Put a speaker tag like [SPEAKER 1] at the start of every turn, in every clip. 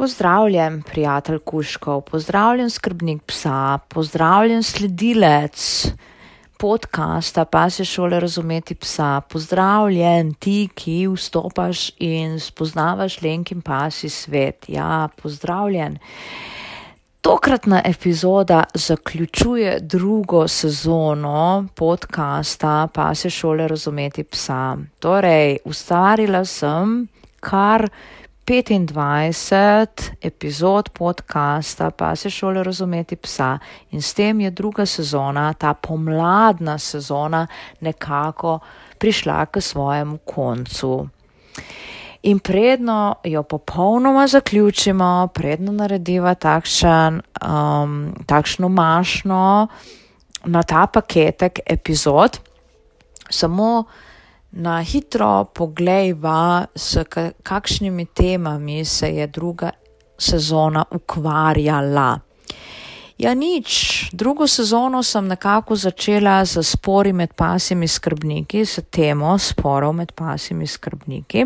[SPEAKER 1] Pozdravljen, prijatelj Kuškov, pozdravljen skrbnik psa, pozdravljen sledilec podcasta Pa se šole razumeti psa, pozdravljen ti, ki vstopaš in spoznavaš lenkim pasi svet. Ja, pozdravljen. Tokratna epizoda zaključuje drugo sezono podcasta Pa se šole razumeti psa. Torej, ustvarila sem kar 25 epizod podcasta Pa se šole razumeti psa in s tem je druga sezona, ta pomladna sezona, nekako prišla k svojemu koncu. In predno jo popolnoma zaključimo, predno narediva takšen, um, takšno mašno na ta paketek epizod, samo na hitro poglejva, s kakšnimi temami se je druga sezona ukvarjala. Ja, nič. Drugo sezono sem nekako začela z spori med pasimi skrbniki, s temo sporov med pasimi skrbniki.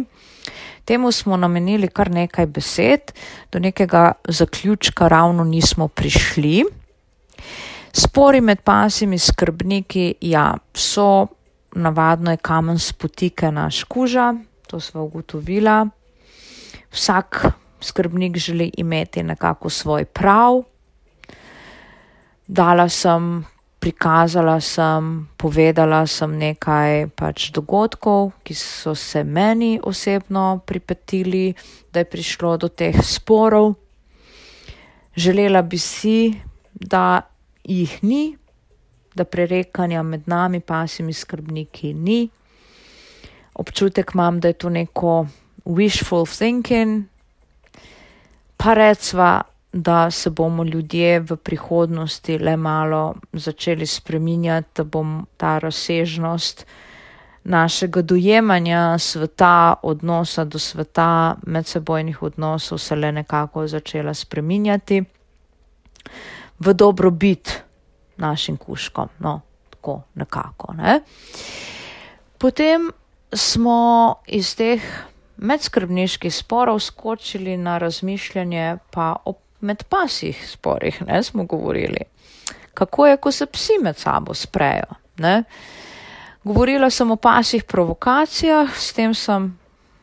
[SPEAKER 1] Temu smo namenili kar nekaj besed, do nekega zaključka ravno nismo prišli. Spori med pasimi skrbniki, ja, so navadno je kamen spotike naš kuža, to smo ugotovila. Vsak skrbnik želi imeti nekako svoj prav. Dala sem, prikazala sem, povedala sem nekaj pač dogodkov, ki so se meni osebno pripetili, da je prišlo do teh sporov. Želela bi si, da jih ni, da prerekanja med nami, pasimi skrbniki, ni. Občutek imam, da je to neko wishful thinking, pa recva, da se bomo ljudje v prihodnosti le malo začeli spreminjati, da bom ta razsežnost našega dojemanja sveta, odnosa do sveta, medsebojnih odnosov se le nekako začela spreminjati v dobrobit našim kuškom. No, tako nekako. Ne. Potem smo iz teh medskrbniških sporov skočili na razmišljanje pa o medpasih sporih, ne smo govorili. Kako je, ko se psi med sabo sprejo? Ne? Govorila sem o pasih provokacijah, s tem sem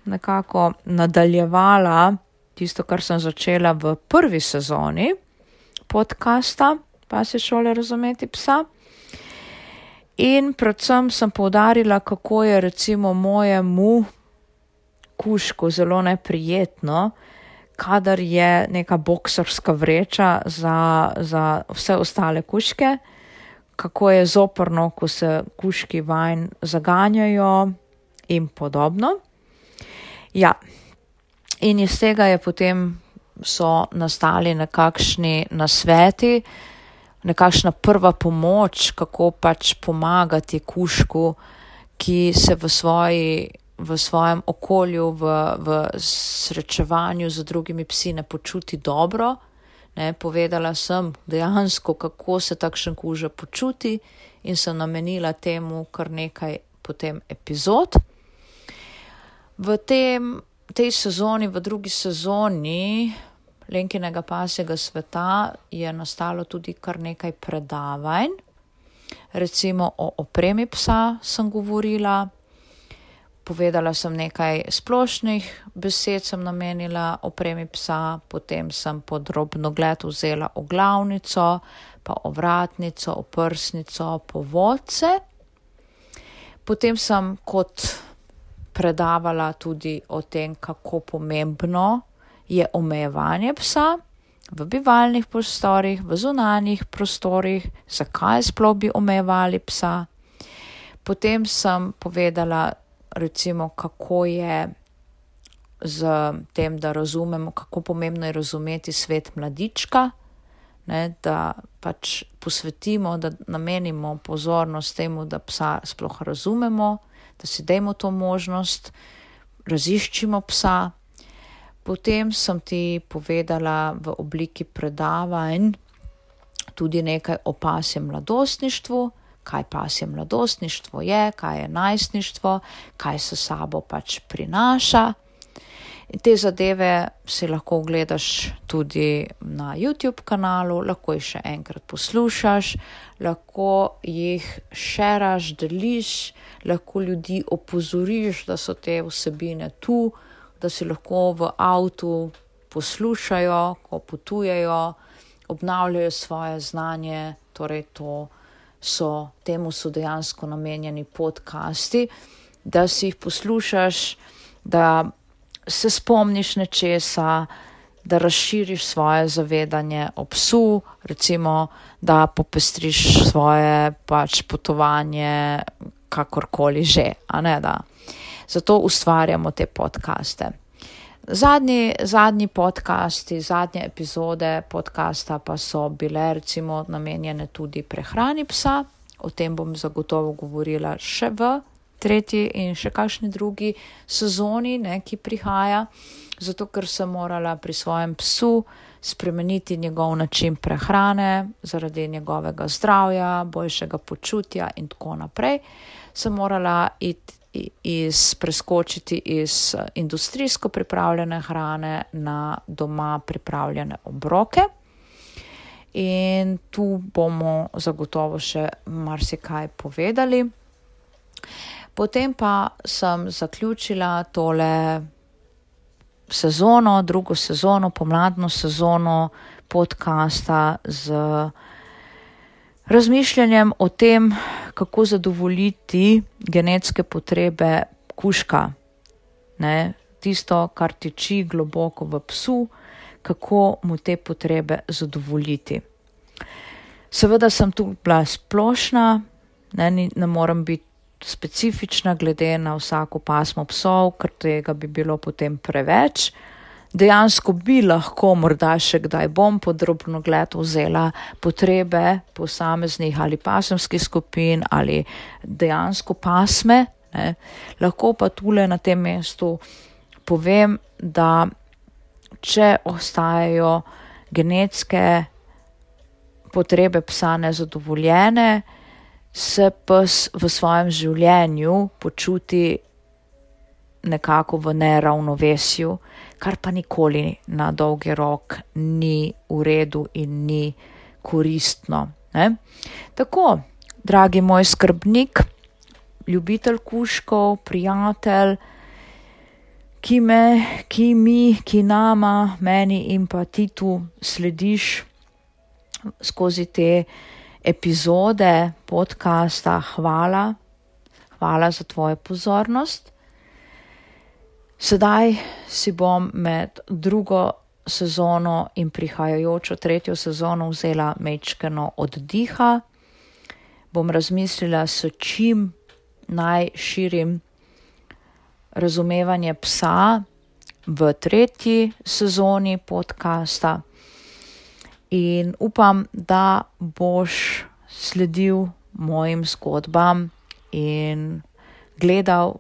[SPEAKER 1] nekako nadaljevala tisto, kar sem začela v prvi sezoni podcasta pa se šole razumeti psa. In predvsem sem povdarila, kako je recimo mojemu kušku zelo neprijetno, kadar je neka boksarska vreča za, za vse ostale kuške, kako je zoprno, ko se kuški vanj zaganjajo in podobno. Ja, in iz tega je potem so nastali nekakšni nasveti, nekakšna prva pomoč, kako pač pomagati kušku, ki se v, svoji, v svojem okolju, v, v srečevanju z drugimi psi ne počuti dobro. Ne, povedala sem dejansko, kako se takšen kuža počuti in sem namenila temu kar nekaj potem epizod. V tem, tej sezoni, v drugi sezoni, Lenkinega pasjega sveta je nastalo tudi kar nekaj predavanj, recimo o opremi psa sem govorila, povedala sem nekaj splošnih besed, sem namenila opremi psa, potem sem podrobno gled vzela o glavnico, pa o vratnico, o prsnico, povodce. Potem sem kot predavala tudi o tem, kako pomembno je omejevanje psa v bivalnih prostorih, v zunanjih prostorih, zakaj sploh bi omejevali psa. Potem sem povedala, recimo, kako je z tem, da razumemo, kako pomembno je razumeti svet mladička, ne, da pač posvetimo, da namenimo pozornost temu, da psa sploh razumemo, da si dajmo to možnost, raziščimo psa, Potem sem ti povedala v obliki predavanj tudi nekaj o pasjem mladostništvu, kaj pasje mladostništvo je, kaj je najstništvo, kaj se sabo pač prinaša. In te zadeve si lahko ogledaš tudi na YouTube kanalu, lahko jih še enkrat poslušaš, lahko jih šeraš, deliš, lahko ljudi opozoriš, da so te vsebine tu, da si lahko v avtu poslušajo, ko potujejo, obnavljajo svoje znanje, torej to so, temu so dejansko namenjeni podcasti, da si jih poslušaš, da se spomniš nečesa, da razširiš svoje zavedanje o psu, recimo, da popestriš svoje pač potovanje, kakorkoli že, a ne da. Zato ustvarjamo te podkaste. Zadnji, zadnji podcasti, zadnje epizode podcasta pa so bile recimo namenjene tudi prehrani psa. O tem bom zagotovo govorila še v tretji in še kakšni drugi sezoni, ne, ki prihaja, zato ker sem morala pri svojem psu spremeniti njegov način prehrane, zaradi njegovega zdravja, boljšega počutja in tako naprej. Sem morala iti iz, preskočiti iz industrijsko pripravljene hrane na doma pripravljene obroke. In tu bomo zagotovo še marsikaj povedali. Potem pa sem zaključila tole sezono, drugo sezono, pomladno sezono podcasta z razmišljanjem o tem, kako zadovoljiti genetske potrebe kuška, ne, tisto, kar tiči globoko v psu, kako mu te potrebe zadovoljiti. Seveda sem tu bila splošna, ne, ne morem biti specifična glede na vsako pasmo psov, ker tega bi bilo potem preveč dejansko bi lahko, morda še kdaj bom podrobno gled vzela potrebe posameznih ali pasemskih skupin ali dejansko pasme. Ne. Lahko pa tule na tem mestu povem, da če ostajajo genetske potrebe psa nezadovoljene, se pes v svojem življenju počuti nekako v neravnovesju, kar pa nikoli na dolgi rok ni v redu in ni koristno. Ne? Tako, dragi moj skrbnik, ljubitelj kuškov, prijatelj, ki me, ki mi, ki nama, meni in pa ti tu slediš skozi te epizode podcasta, hvala, hvala za tvojo pozornost. Sedaj si bom med drugo sezono in prihajajočo tretjo sezono vzela mečkeno oddiha, bom razmislila, s čim naj širim razumevanje psa v tretji sezoni podcasta in upam, da boš sledil mojim zgodbam in gledal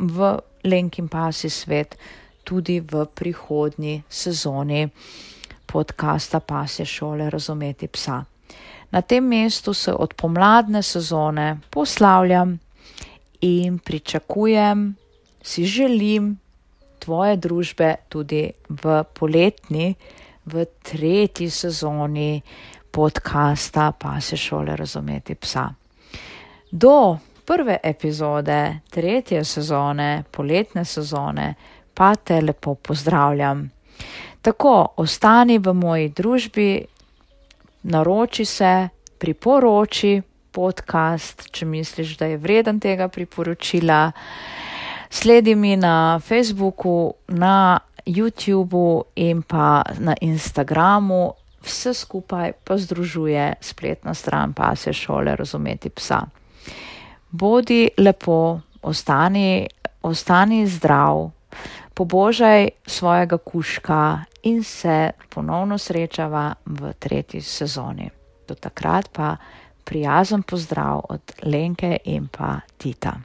[SPEAKER 1] v Lenkin pasi svet tudi v prihodnji sezoni podcasta Pasje šole razumeti psa. Na tem mestu se od pomladne sezone poslavljam in pričakujem, si želim tvoje družbe tudi v poletni, v tretji sezoni podcasta Pasje šole razumeti psa. Do prve epizode tretje sezone, poletne sezone, pa te lepo pozdravljam. Tako, ostani v moji družbi, naroči se, priporoči podcast, če misliš, da je vreden tega priporočila. Sledi mi na Facebooku, na YouTubu in pa na Instagramu. Vse skupaj pa združuje spletna stran Pase šole razumeti psa bodi lepo, ostani, ostani zdrav, pobožaj svojega kuška in se ponovno srečava v tretji sezoni. Do takrat pa prijazen pozdrav od Lenke in pa Tita.